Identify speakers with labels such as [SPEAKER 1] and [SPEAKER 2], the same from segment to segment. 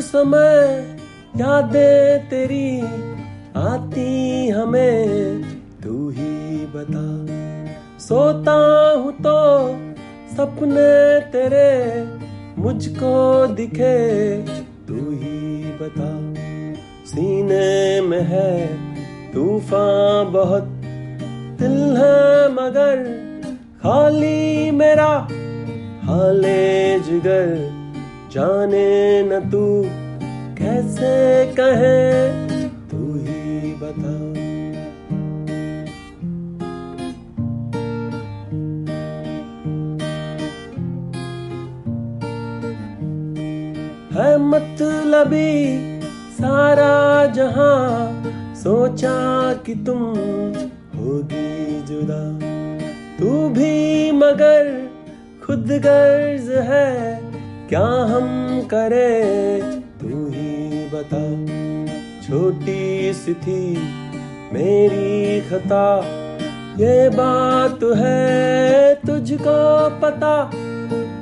[SPEAKER 1] समय यादें तेरी आती हमें? तू ही बता। सोता हूँ तो सपने तेरे मुझको दिखे। तू ही बता। सीने में है तूफ़ान बहुत। दिल है मगर खाली मेरा। हाले जिगर। जाने न तू कैसे कहे, तू ही बता। है मतलबी सारा जहाँ सोचा कि तुम होगी जुदा। तू भी मगर खुद गर्ज है क्या हम करें? तू ही बता। छोटी सी थी मेरी खता। ये बात है तुझको पता।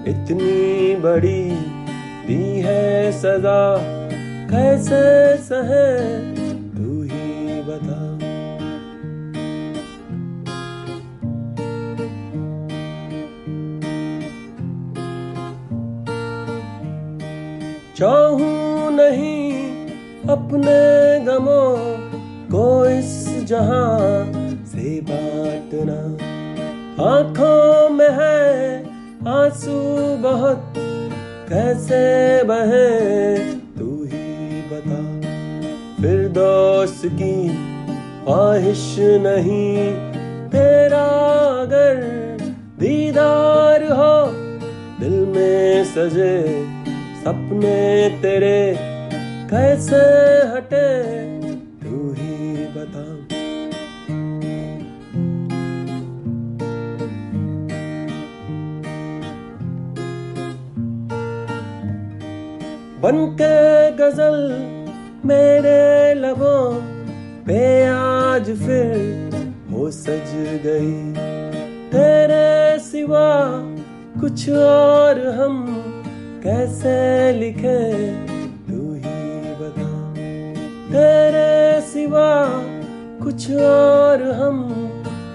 [SPEAKER 1] इतनी बड़ी दी है सजा। कैसे सहे? तू ही बता। चाहूँ नहीं अपने गमों को इस जहाँ से बांटना। आँखों में है आँसू बहुत, कैसे बहे तू ही बता। फिर दोस्त की ख्वाहिश नहीं, तेरा अगर दीदार हो, दिल में सजे सपने तेरे कैसे हटे, तू ही बता। बन के गज़ल मेरे लबों पे आज फिर हो सज गई। तेरे सिवा कुछ और हम कैसे लिखे तू ही बता। तेरे सिवा कुछ और हम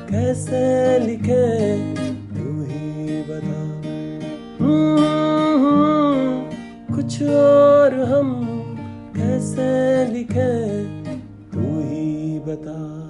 [SPEAKER 1] कैसे लिखे तू ही बता। हम्म, कुछ और हम कैसे लिखे तू ही बता।